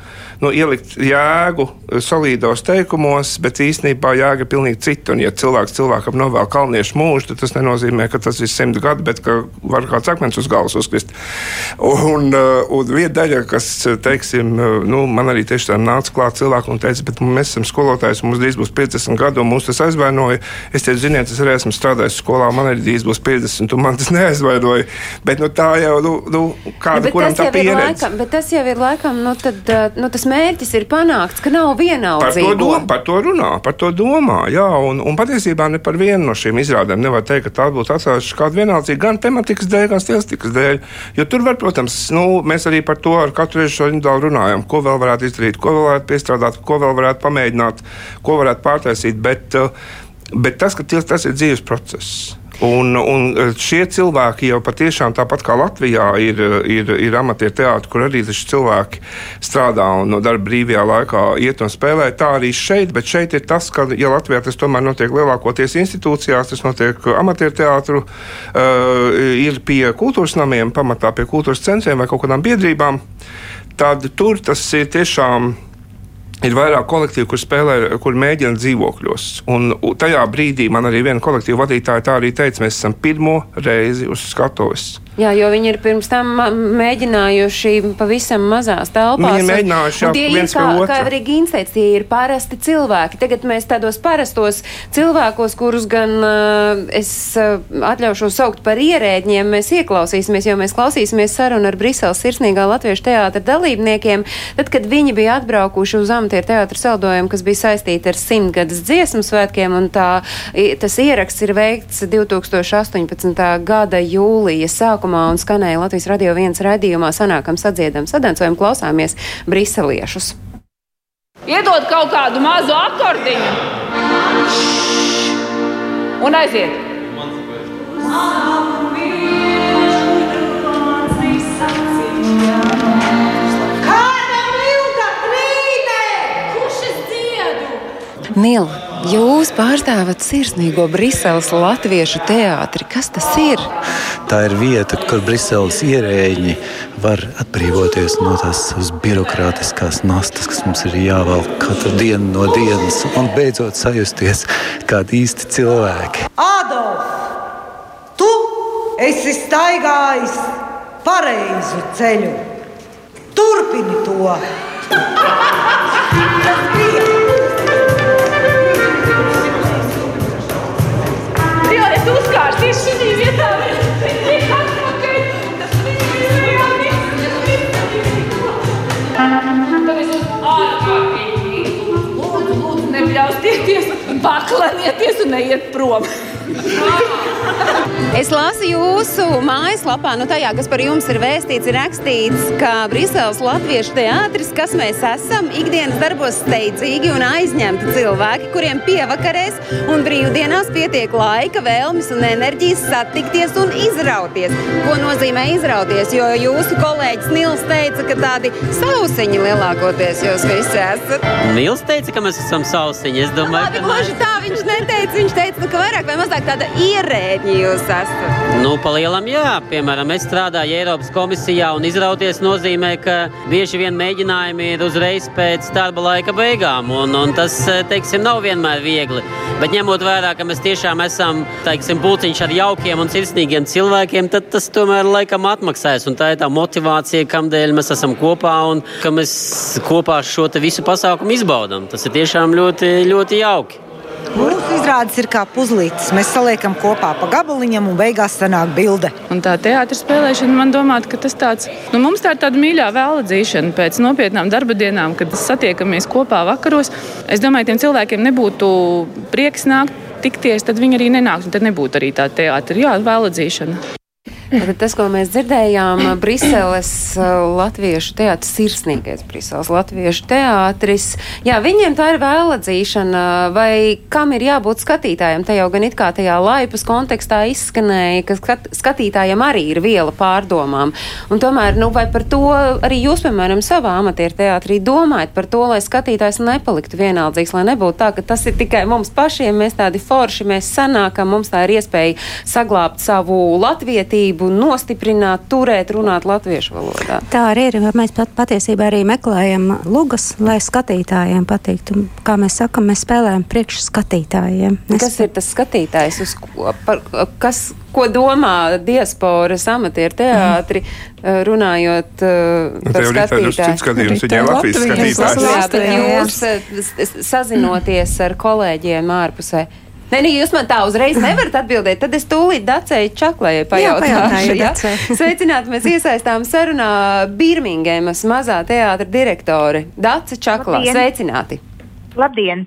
nu, ielikt jēgu solīdos teikumos, bet īstenībā jēga ir pilnīgi cita. Un, ja cilvēks cilvēkam novēl kalniešu mūžu, tad tas nenozīmē, ka tas ir simt gadi, bet ka var kāds akmens uz galvas uzkrist. Un, eh, un viena daļa, kas, teiksim, eh, nu, man arī tiešām nāca klāt cilvēku un teica, bet mēs esam skolotājs, mums drīz būs 50 gadi, un mūs tas aizvainoja. Es teicu, ziniet, es arī esmu strādājis skolā, man arī drīz būs 50, un man tas neaizvainoja. Bet nu, tā jau, nu, nu kāda bet, kuram tas tā pieredze. laikam, bet tas jau ir laikam, nu, tad, uh, nu, tas mērķis ir panākts, ka nav Par to, dom, par to runā, par to domā. Jā, un, un patiesībā ne par vienu no šīm izrādēm nevar teikt, ka tā būtu atstājusi kādu vienaldzību gan tematikas dēļ, gan stilistikas dēļ. Jo tur var, protams, nu, mēs arī par to ar katru šo individuāli runājam, ko vēl varētu izdarīt, ko vēl varētu piestrādāt, ko vēl varētu pamēģināt, ko varētu pārtaisīt. Bet, uh, bet tas, ka tas ir dzīves process. Un, un šie cilvēki jau patiešām tāpat kā Latvijā ir, ir, ir amatieru teātris, kur arī cilvēki strādā un no darba brīvajā laikā iet un spēlē. Tā arī šeit, bet šeit ir tas, ka, ja Latvijā tas tomēr notiek lielākoties institūcijās, tas notiek amatieru teātru, uh, ir pie kultūras namiem, pamatā pie kultūras centriem vai kaut kādām biedrībām, tad tur tas ir tiešām. Ir vairāk kolektīvu, kur spēlē, kur mēģina dzīvokļos. Un tajā brīdī man arī viena kolektīva vadītāja tā arī teica, mēs esam pirmo reizi uz skatuves. Jā, jo viņi ir pirms tam mēģinājuši pavisam mazās telpās. Viņi ir mēģinājuši, ir, viens kā, pie kā otra. arī Gīns teica, tie ir parasti cilvēki. Tagad mēs tādos parastos cilvēkos, kurus gan uh, es uh, atļaušos saukt par ierēģiem, mēs ieklausīsimies, jo mēs klausīsimies sarunu ar Briseles sirsnīgā latviešu teātra dalībniekiem, tad, kad viņi bija atbraukuši uz amatieru teātra saldojumu, kas bija saistīti ar simtgadus dziesmu svētkiem, un tā, tas ieraksts ir veikts 2018. gada jūlija sākumā un skanēja Latvijas radio viens raidījumā sanākam sadziedam sadancojumu klausāmies briseliešus. Iedod kaut kādu mazu akordiņu. Un aiziet. Nila, jūs pārstāvat sirsnīgo Briseles latviešu teātri. Kas tas ir? Tā ir vieta, kur Briseles ierēģi var atbrīvoties no tās birokrātiskās nastas, kas mums ir jāvelk katru dienu no dienas, un beidzot sajusties kā īsti cilvēki. Adolf, tu esi staigājis pareizu ceļu. Turpini to! Jā, es uzkārstīšu šī vietā. Viņš ir atpakaļ. Tas Tad es ārkārtīgi. Lūdzu, lūdzu, nebļaustieties, paklanieties un neiet prom. Es lasu jūsu mājaslapā, nu tajā, kas par jums ir vēstīts, ir rakstīts, ka Briseles Latviešu teātris, kas mēs esam, ikdienas darbos steidzīgi un aizņemti cilvēki, kuriem pievakarēs un brīvdienās pietiek laika, vēlmes un enerģijas satikties un izrauties. Ko nozīmē izrauties? Jo jūsu kolēģis Nils teica, ka tādi sausiņi lielākoties jūs visi esat. Nils teica, ka mēs esam sausiņi. Es domāju, Labi, gluži tā viņš neteica. Viņš teica, nu, ka vairāk vai mazāk tāda ierēģi jūs esat. Nu, palielam, jā. Piemēram, es strādāju Eiropas komisijā, un izrauties nozīmē, ka bieži vien mēģinājumi ir uzreiz pēc darba laika beigām, un, un tas, teiksim, nav vienmēr viegli. Bet ņemot vērā, ka mēs tiešām esam, teiksim, pulciņš ar jaukiem un sirsnīgiem cilvēkiem, tad tas tomēr laikam atmaksājas, un tā ir tā motivācija, kamdēļ mēs esam kopā un ka mēs kopā šo visu pasākumu izbaudam. Tas ir tiešām ļoti, ļoti jauki. Mūsu izrādes ir kā puzlītes. Mēs saliekam kopā pa gabaliņam, un beigās sanāk bilde. Un tā teātris spēlēšana, man domāt, ka tas tāds, nu, mums tā ir tāda mīļā vēladzīšana pēc nopietnām darba dienām, kad satiekamies kopā vakaros. Es domāju, tiem cilvēkiem nebūtu prieks nākt tikties, tad viņi arī nenāks, tad nebūtu arī tā teātris. Jā, vēladzīšana. Tad tas, ko mēs dzirdējām, Briseles Latviešu teātris, sirsnīgais Briseles Latviešu teātris. Jā, viņiem tā ir vēladzīšana, vai kam ir jābūt skatītājiem? Te jau gan it kā tajā laipas kontekstā izskanēja, ka skat, skatītājiem arī ir viela pārdomām. Un tomēr, nu, vai par to arī jūs, piemēram, savā amatieru teātrī domājat par to, lai skatītājs nepaliktu vienaldzīgs, lai nebūtu tā, ka tas ir tikai mums pašiem, mēs tādi forši, mēs sanākam, mums tā ir iespēja saglābt savu latvietību vērtību nostiprināt, turēt, runāt latviešu valodā. Tā arī ir. Mēs pat patiesībā arī meklējam lugas, lai skatītājiem patiktu. Kā mēs sakam, mēs spēlējam priekš skatītājiem. Mēs... Kas ir tas skatītājs, uz ko, par, kas, ko domā diasporas amatieru teātri, mm. runājot uh, par skatītāju? Skatījums, viņai Latvijas skatītājs. Jā, bet jūs sazinoties ar kolēģiem ārpusē. Nē, nē, jūs man tā uzreiz nevarat atbildēt. Tad es tūlīt Dacei Čaklējai pajautāšu. Jā, ja? Sveicināti, mēs iesaistām sarunā Birmingemas mazā teātra direktori Dace Čaklā. Labdien. Sveicināti! Labdien!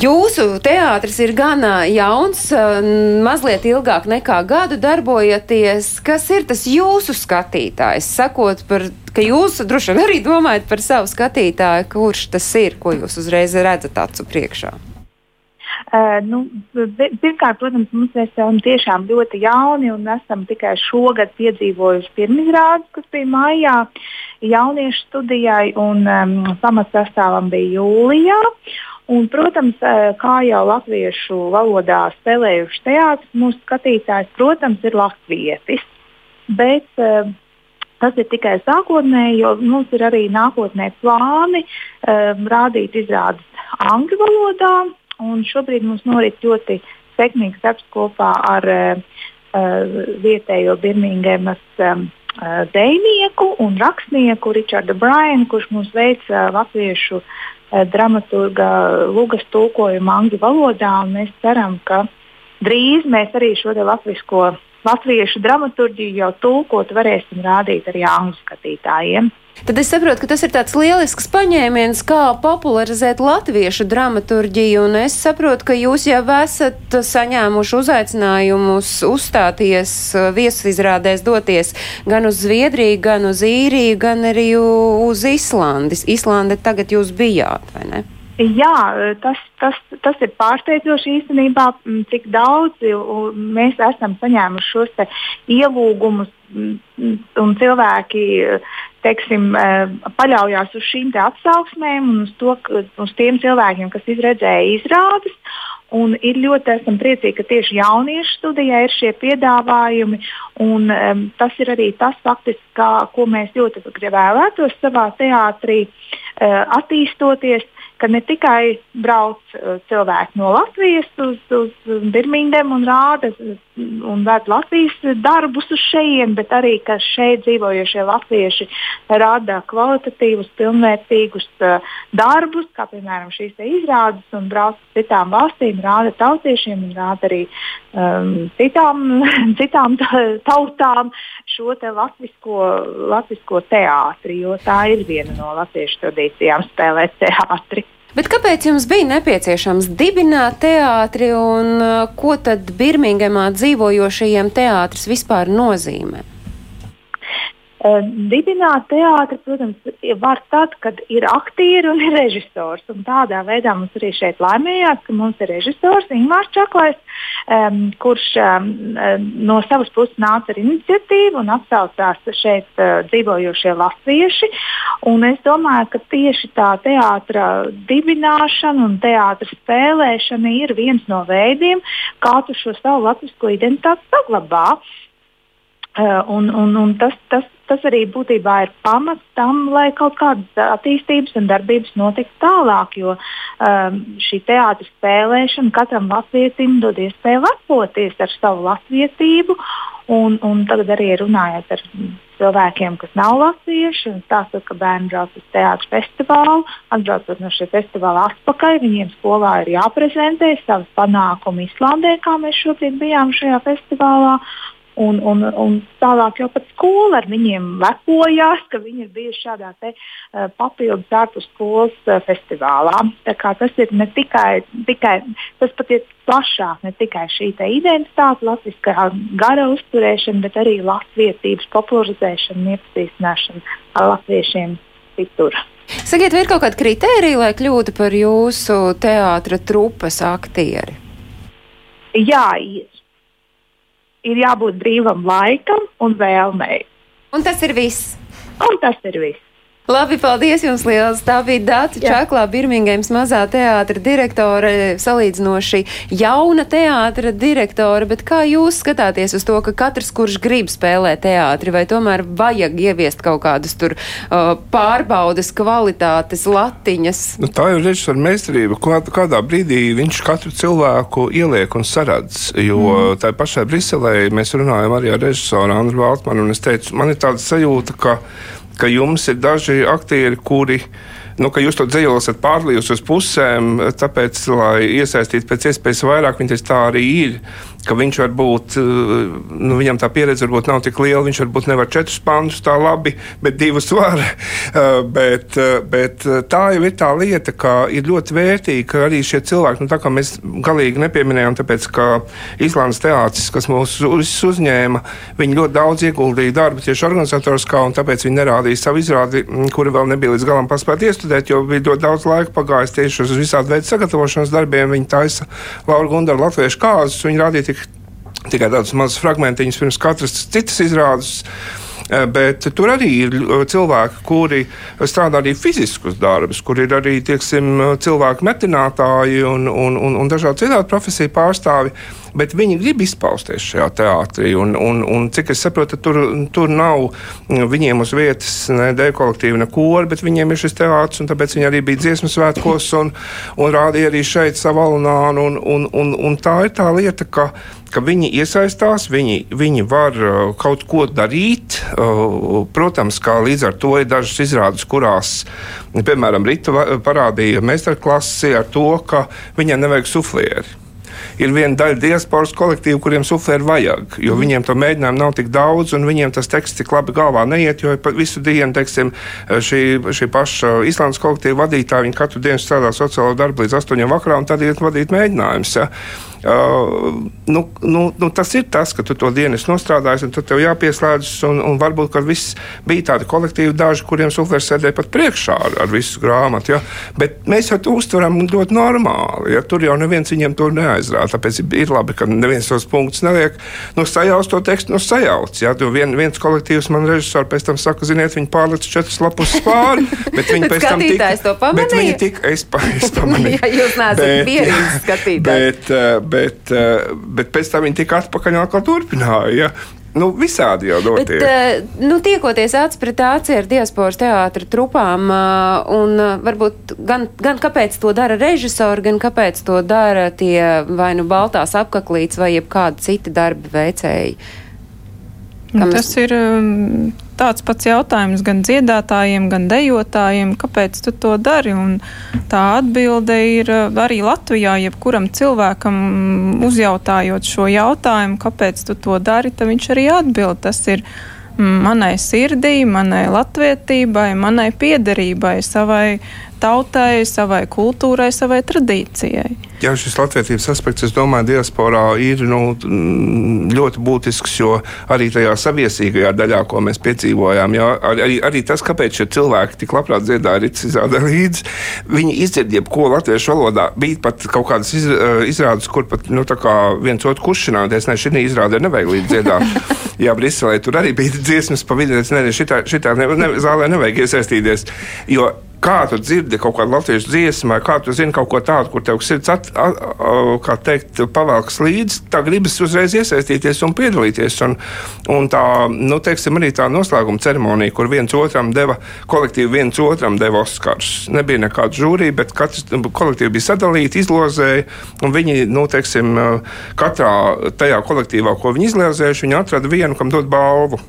Jūsu teātris ir gan jauns, mazliet ilgāk nekā gadu darbojaties. Kas ir tas jūsu skatītājs? Sakot par, ka jūs droši vien arī domājat par savu skatītāju, kurš tas ir, ko jūs uzreiz redzat acu priekšā? Uh, nu, pirmkārt, protams, mums esam tiešām ļoti jauni un esam tikai šogad piedzīvojuši pirmizrādes, kas bija maijā jauniešu studijai un um, pamatsastāvam bija jūlijā. Un, protams, kā jau latviešu valodā spēlējuši teātris, mūsu skatītājs, protams, ir latvietis. Bet uh, tas ir tikai sākotnēji, jo mums ir arī nākotnē plāni um, rādīt izrādes angļu valodā. Un šobrīd mums norit ļoti sekmīgs darbs kopā ar uh, vietējo Birmingemas um, uh, dejnieku un rakstnieku Richardu Bryanu, kurš mums veica latviešu uh, dramaturga lugas tulkojumu angļu valodā. Mēs ceram, ka drīz mēs arī šo latviešu dramaturgiju jau tulkot varēsim rādīt arī angļu skatītājiem. Tad es saprotu, ka tas ir tāds lielisks paņēmiens, kā popularizēt latviešu dramaturģiju, un es saprotu, ka jūs jau esat saņēmuši uzaicinājumus uzstāties viesizrādēs, doties gan uz Zviedriju, gan uz Īriju, gan arī uz Islandis. Islande tagad jūs bijāt, vai ne? Jā, tas, tas, tas ir pārsteidzoši īstenībā, cik daudz mēs esam saņēmuši šos ielūgumus, un cilvēki teiksim, paļaujās uz šīm atsauksmēm un uz, to, uz tiem cilvēkiem, kas izredzēja izrādes. Un ir ļoti esam priecīgi, ka tieši jauniešu studijā ir šie piedāvājumi. Un, um, tas ir arī tas, faktiski, kā, ko mēs ļoti vēlētos savā teātrī uh, attīstoties ka ne tikai brauc uh, cilvēki no Latvijas uz, uz Birmingham un rāda un ved Latvijas darbus uz šejienes, bet arī, ka šeit dzīvojošie latvieši rada kvalitatīvus, pilnvērtīgus uh, darbus, kā piemēram šīs izrādes, un brauc uz citām valstīm, rāda tautiešiem un rāda arī um, citām, citām tautām šo te latvisko, latvisko teātri, jo tā ir viena no latviešu tradīcijām spēlēt teātri. Bet kāpēc jums bija nepieciešams dibināt teātri un uh, ko tad Birmingemā dzīvojošajiem teātris vispār nozīmē? Uh, dibināt teātri, protams, var tad, kad ir aktieri un ir režisors. Un tādā veidā mums arī šeit laimējās, ka mums ir režisors Ingūns Čaklais, um, kurš um, no savas puses nāca ar iniciatīvu un atsaucās šeit uh, dzīvojošie latvieši. Un es domāju, ka tieši tā teātra dibināšana un teātra spēlēšana ir viens no veidiem, kā tu šo savu latviešu identitāti saglabā. Uh, un, un, un tas, tas tas arī būtībā ir pamats tam, lai kaut kādas attīstības un darbības notiktu tālāk. Jo um, šī teātris spēlēšana katram latvietim dod iespēju lepoties ar savu latvietību. Un, un tagad arī runājot ar cilvēkiem, kas nav latvieši, un stāstot, ka bērni brauc uz teātros festivālu, atbraucot no šī festivāla atpakaļ, viņiem skolā ir jāprezentē savas panākumi Islandē, kā mēs šobrīd bijām šajā festivālā. Un, un, un tālāk jau pat skola ar viņiem lepojās, ka viņi ir bijuši šādā te, uh, papildus ārpus skolas uh, festivālā. Tas ir ne tikai, tikai tas pat ir plašāk, ne tikai šī identitāte, latviskā gara uzturēšana, bet arī latviedzības popularizēšana un iepazīstināšana ar latviešiem citur. Sakiet, vai ir kaut kāda kritērija, lai kļūtu par jūsu teātra trupas aktieri? Jā, ir jābūt brīvam laikam un vēlmei. Un tas ir viss. Un tas ir viss. Labi, paldies jums liels. Tā bija Dāca Čaklā, Birmingemas mazā teātra direktore, salīdzinoši jauna teātra direktore, bet kā jūs skatāties uz to, ka katrs, kurš grib spēlēt teātri, vai tomēr vajag ieviest kaut kādus tur uh, pārbaudas kvalitātes latiņas? Nu, tā jau ir režisora meistarība, kādā brīdī viņš katru cilvēku ieliek un saradz, jo mm. tā pašai Briselē mēs runājam arī ar režisoru Andru Valtmanu, un es teicu, man ir tāda sajūta, ka ka jums ir daži aktieri, kuri nu, ka jūs to dzīvojat, esat pārlījusi uz pusēm, tāpēc, lai iesaistītu pēc iespējas vairāk, viņi tā arī ir ka viņš varbūt, eh, nu, viņam tā pieredze varbūt nav tik liela, viņš varbūt nevar četrus pantus tā labi, bet divus var. Eh, bet, eh, bet tā jau ir tā lieta, ka ir ļoti vērtīgi, ka arī šie cilvēki, nu, tā kā mēs galīgi nepieminējām, tāpēc, ka Īslandes teātris, kas mūs uzņēma, viņi ļoti daudz ieguldīja darbu tieši organizatoriskā, un tāpēc viņi nerādīja savu izrādi, mm, kuri vēl nebija līdz galam paspēti iestudēt, jo bija ļoti daudz laika pagājis tieši uz visādi veidu sagatavošanas darbiem. Viņi taisa Laura Gundara latviešu kāzus, viņi rādīja tikai tādus mazus fragmentiņus pirms katras citas izrādes. Eh, bet tur arī ir eh, cilvēki, kuri strādā arī fiziskus darbus, kur ir arī tieksim, cilvēku metinātāji un, un, un, un dažādi citādi profesiju pārstāvji bet viņi grib izpausties šajā teātrī. Un, un, un cik es saprotu, tur, tur nav viņiem uz vietas ne deju kolektīva, ne kora, bet viņiem ir šis teātris, tāpēc viņi arī bija dziesmu svētkos un, un rādīja arī šeit savu alunānu. Un, un, un, un tā ir tā lieta, ka ka viņi iesaistās, viņi, viņi var uh, kaut ko darīt. Uh, protams, kā līdz ar to ir dažas izrādes, kurās, piemēram, Rīta parādīja meistarklasi ar to, ka viņai nevajag suflieri ir viena daļa diasporas kolektīva, kuriem suflēri vajag, jo mm. viņiem to mēģinājumu nav tik daudz, un viņiem tas teksts tik labi galvā neiet, jo visu dienu, teiksim, šī, šī paša Islandes kolektīva vadītāja, viņi katru dienu strādā sociālo darbu līdz astoņiem vakarā, un tad iet vadīt mēģinājumus. Ja. Uh, nu, nu, nu, tas ir tas, ka tu to dienu esi nostrādājis, un tad tev jāpieslēdzas. Un, un varbūt, ka viss bija tādi kolektīvi, daži, kuriem suflers sēdēja pat priekšā ar, ar visu grāmatu. Ja? Bet mēs to uztveram ļoti normāli. Ja? Tur jau neviens viņiem to neaizrāda. Tāpēc ir labi, ka neviens tos punktus neliek. Nu, sajauc to tekstu, nu, sajauc. Ja? Jo vien, viens kolektīvs man režisors pēc tam saka, ziniet, viņi pārlec četras lapus pāri, bet viņi pēc tam tika, to pamanīja. Bet viņi tika, es, pa, es pamanīju. ja jūs neesat pierīgs skatītājs. Bet, uh, bet, eh, bet pēc tam viņi tika atpakaļ un atkal turpināja. Ja? Nu, visādi jau notiek. Bet, uh, nu, tiekoties acis pret aci ar diasporas teātra trupām, uh, un varbūt gan, gan kāpēc to dara režisori, gan kāpēc to dara tie vai nu baltās apaklītes vai jebkādi citi darba veicēji. Nu, tas ir um, tāds pats jautājums gan dziedātājiem, gan dejotājiem, kāpēc tu to dari. Un tā atbilde ir uh, arī Latvijā, jebkuram cilvēkam uzjautājot šo jautājumu, kāpēc tu to dari, tad viņš arī atbild. Tas ir manai sirdī, manai latvietībai, manai piederībai, savai tautai, savai kultūrai, savai tradīcijai. Jā, šis latviedzības aspekts, es domāju, diasporā ir nu, ļoti būtisks, jo arī tajā saviesīgajā daļā, ko mēs piedzīvojām, jā, arī, arī tas, kāpēc šie cilvēki tik labprāt dziedāja rītas izrādē līdzi, viņi izdzird jebko latviešu valodā. Bija pat kaut kādas iz, izrādes, kur pat nu, viens otru kuršināties, ne šī izrādē nevajag līdzi dziedāt. Jā, Briselē tur arī bija dziesmas pa vidu, nezinu, šitā, šitā ne, ne, zālē nevajag iesaistīties. Jo kā tu dzirdi kaut kādu latviešu dziesmu, kā tu zini kaut ko tādu, kur tev sirds at, a, a, kā teikt, pavelks līdzi, tā gribas uzreiz iesaistīties un piedalīties. Un, un tā, nu, teiksim, arī tā noslēguma ceremonija, kur viens otram deva, kolektīvi viens otram deva Oskars. Nebija nekāda žūrija, bet katrs kolektīvi bija sadalīti, izlozēja, un viņi, nu, teiksim, katrā tajā kolektīvā, ko viņi izlozējuši, viņi atrada vienu, kam dot balvu.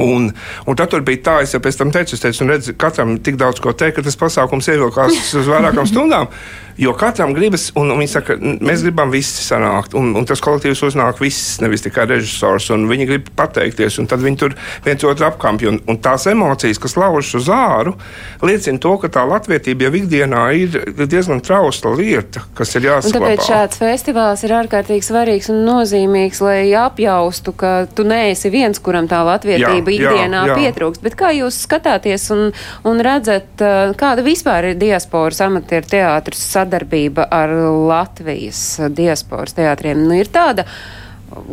Un, un tad bija tā, es jau pēc tam teicu, es teicu, redz, katram tik daudz ko teikt, ka tas pasākums ievilkās uz vairākām stundām. Jo katram gribas, un, viņi saka, mēs gribam visi sanākt, un, un tas kolektīvs uznāk viss, nevis tikai režisors, un viņi grib pateikties, un tad viņi tur viens otru apkampja. Un, un tās emocijas, kas lauž uz āru, liecina to, ka tā latvietība jau ikdienā ir diezgan trausla lieta, kas ir. Un tāpēc šāds festivāls ir ārkārtīgi svarīgs un nozīmīgs, lai apjaustu, ka tu neesi viens, kuram tā latvietība jā, ikdienā jā, jā. pietrūkst. Bet kā jūs skatāties un, un redzat, kāda vispār ir diasporas amatieru teātris? Sadarbība ar Latvijas diasporas teātriem nu, ir tāda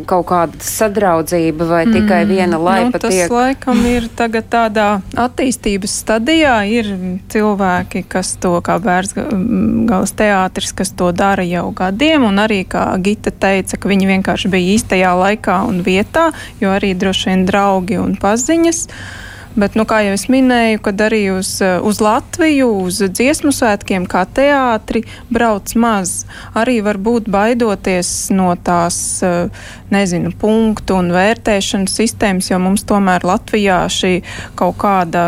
kaut kāda sadraudzība vai mm, tikai viena laipa? Nu, tas tiek... laikam ir tagad tādā attīstības stadijā. Ir cilvēki, kas to kā Bērsgalas teātris, kas to dara jau gadiem, un arī, kā Gita teica, ka viņi vienkārši bija īstajā laikā un vietā, jo arī droši vien draugi un paziņas. Uh, Bet, nu, kā jau es minēju, kad arī uz, uz Latviju, uz dziesmu svētkiem, kā teātri brauc maz. Arī varbūt baidoties no tās, nezinu, punktu un vērtēšanas sistēmas, jo mums tomēr Latvijā šī kaut kāda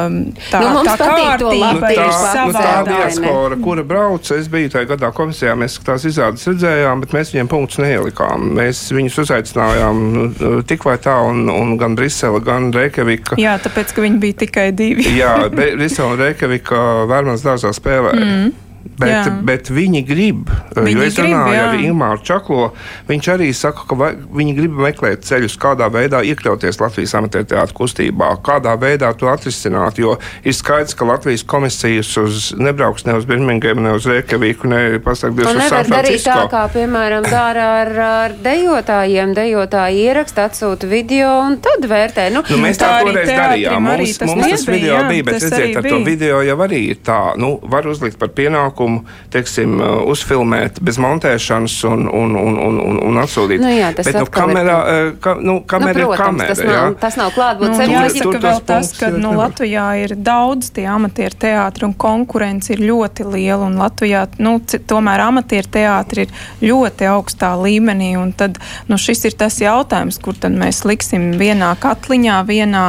tā, nu, tā kārtība nu, ir savādāka. Nu, tā diaspora, kura brauca, es biju tajā gadā komisijā, mēs tās izrādes redzējām, bet mēs viņiem punktus neielikām. Mēs viņus uzaicinājām nu, tik vai tā, un, un gan Brisele, gan Reikavika. Jā, tāpēc, ka viņi viņi bija tikai divi. Jā, Risela un Reikavika Vērmans dārzā spēlē. Mm. Bet, jā. bet viņi grib, viņi jo es runāju ar Ingūru Čaklo. Viņš arī saka, ka viņi grib meklēt ceļus, kādā veidā iekļauties Latvijas amatieru kustībā, kādā veidā to atrisināt. Jo ir skaidrs, ka Latvijas komisijas uz, nebrauks ne uz Birmingham, ne uz Reikaviku, ne pasakties uz San Francisco. Tā, kā piemēram dara ar, ar dejotājiem. Dejotāji ieraksta, atsūta video un tad vērtē. Nu, nu, mēs tā toreiz darījām. Mums tas, mums tas video jā, bija, bet redziet, ar to video jau arī ir tā, nu, var uzlikt par pienākumu pasākumu teiksim, uh, uzfilmēt bez montēšanas un, un, un, un, un, un atsūtīt. Nu, jā, tas Bet, nu, kamera, ir, uh, ka, nu, kamera nu, protams, ir kamera. Tas nav, tas nav klātbūtnes nu, jāsaka vēl tas, ka nu, Latvijā ir daudz tie amatieru teātri un konkurence ir ļoti liela. Un Latvijā nu, tomēr amatieru teātri ir ļoti augstā līmenī. Un tad nu, šis ir tas jautājums, kur tad mēs liksim vienā katliņā, vienā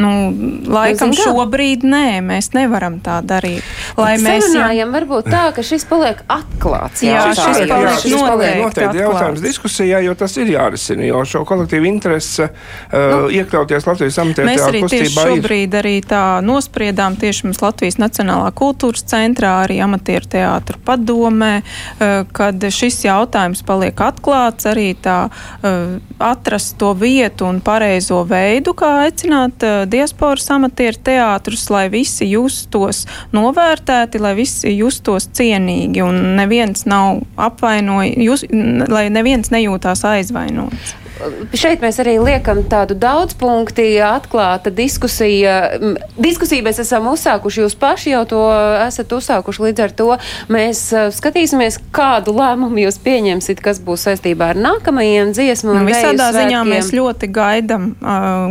Nu, laikam nu, šobrīd nē, mēs nevaram tā darīt. Lai Bet mēs runājam, varbūt tā, ka šis paliek atklāts. Jā, jā šis paliek, jā, šis paliek noteikti jautājums diskusijā, jo tas ir jārisina, jo šo kolektīvu interesi uh, nu, iekļauties Latvijas amatieru Mēs arī tieši šobrīd ir. arī tā nospriedām tieši mums Latvijas Nacionālā kultūras centrā, arī amatieru teātru padomē, uh, kad šis jautājums paliek atklāts, arī tā uh, atrast to vietu un pareizo veidu, kā aicināt uh, diasporas amatieru teātrus, lai visi justos novērtēti, lai visi justos cienīgi un neviens nav apvainojis, lai neviens nejūtās aizvainots. Šeit mēs arī liekam tādu daudzpunkti, atklāta diskusija. Diskusiju mēs esam uzsākuši, jūs paši jau to esat uzsākuši. Līdz ar to mēs skatīsimies, kādu lēmumu jūs pieņemsiet, kas būs saistībā ar nākamajiem dziesmu. Nu, visādā ziņā mēs ļoti gaidam uh,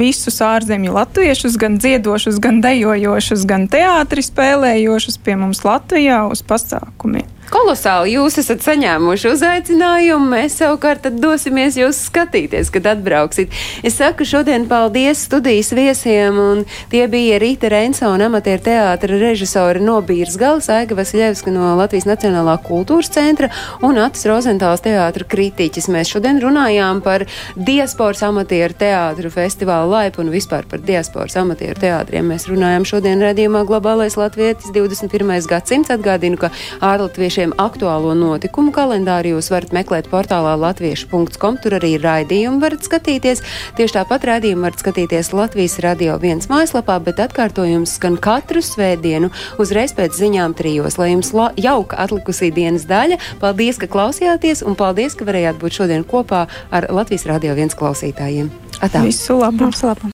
visus ārzemju latviešus, gan dziedošus, gan dejojošus, gan teātri spēlējošus pie mums Latvijā uz pasākumiem. Kolosāli jūs esat saņēmuši uzaicinājumu. Mēs savukārt dosimies jūs skatīties, kad atbrauksit. Es saku šodien paldies studijas viesiem, un tie bija Rīta Reinsona, amatieru teātra režisori no Bīras Galas, Aiga Vasiljevska no Latvijas Nacionālā kultūras centra un Atis Rozentāls teātra kritiķis. Mēs šodien runājām par diasporas amatieru teātru festivālu laipu un vispār par diasporas amatieru teātriem. Mēs runājām šodien redzījumā Globālais Latvietis 21. gadsimts. Atgādinu, ka ārlatvieši Latviešiem aktuālo notikumu kalendāru jūs varat meklēt portālā latviešu.com. Tur arī raidījumu varat skatīties. Tieši tāpat raidījumu varat skatīties Latvijas radio viens mājaslapā, bet atkārtojums skan katru svētdienu uzreiz pēc ziņām trijos. Lai jums jauka atlikusī dienas daļa, paldies, ka klausījāties un paldies, ka varējāt būt šodien kopā ar Latvijas radio viens klausītājiem. Atā. Visu labu! Visu labu.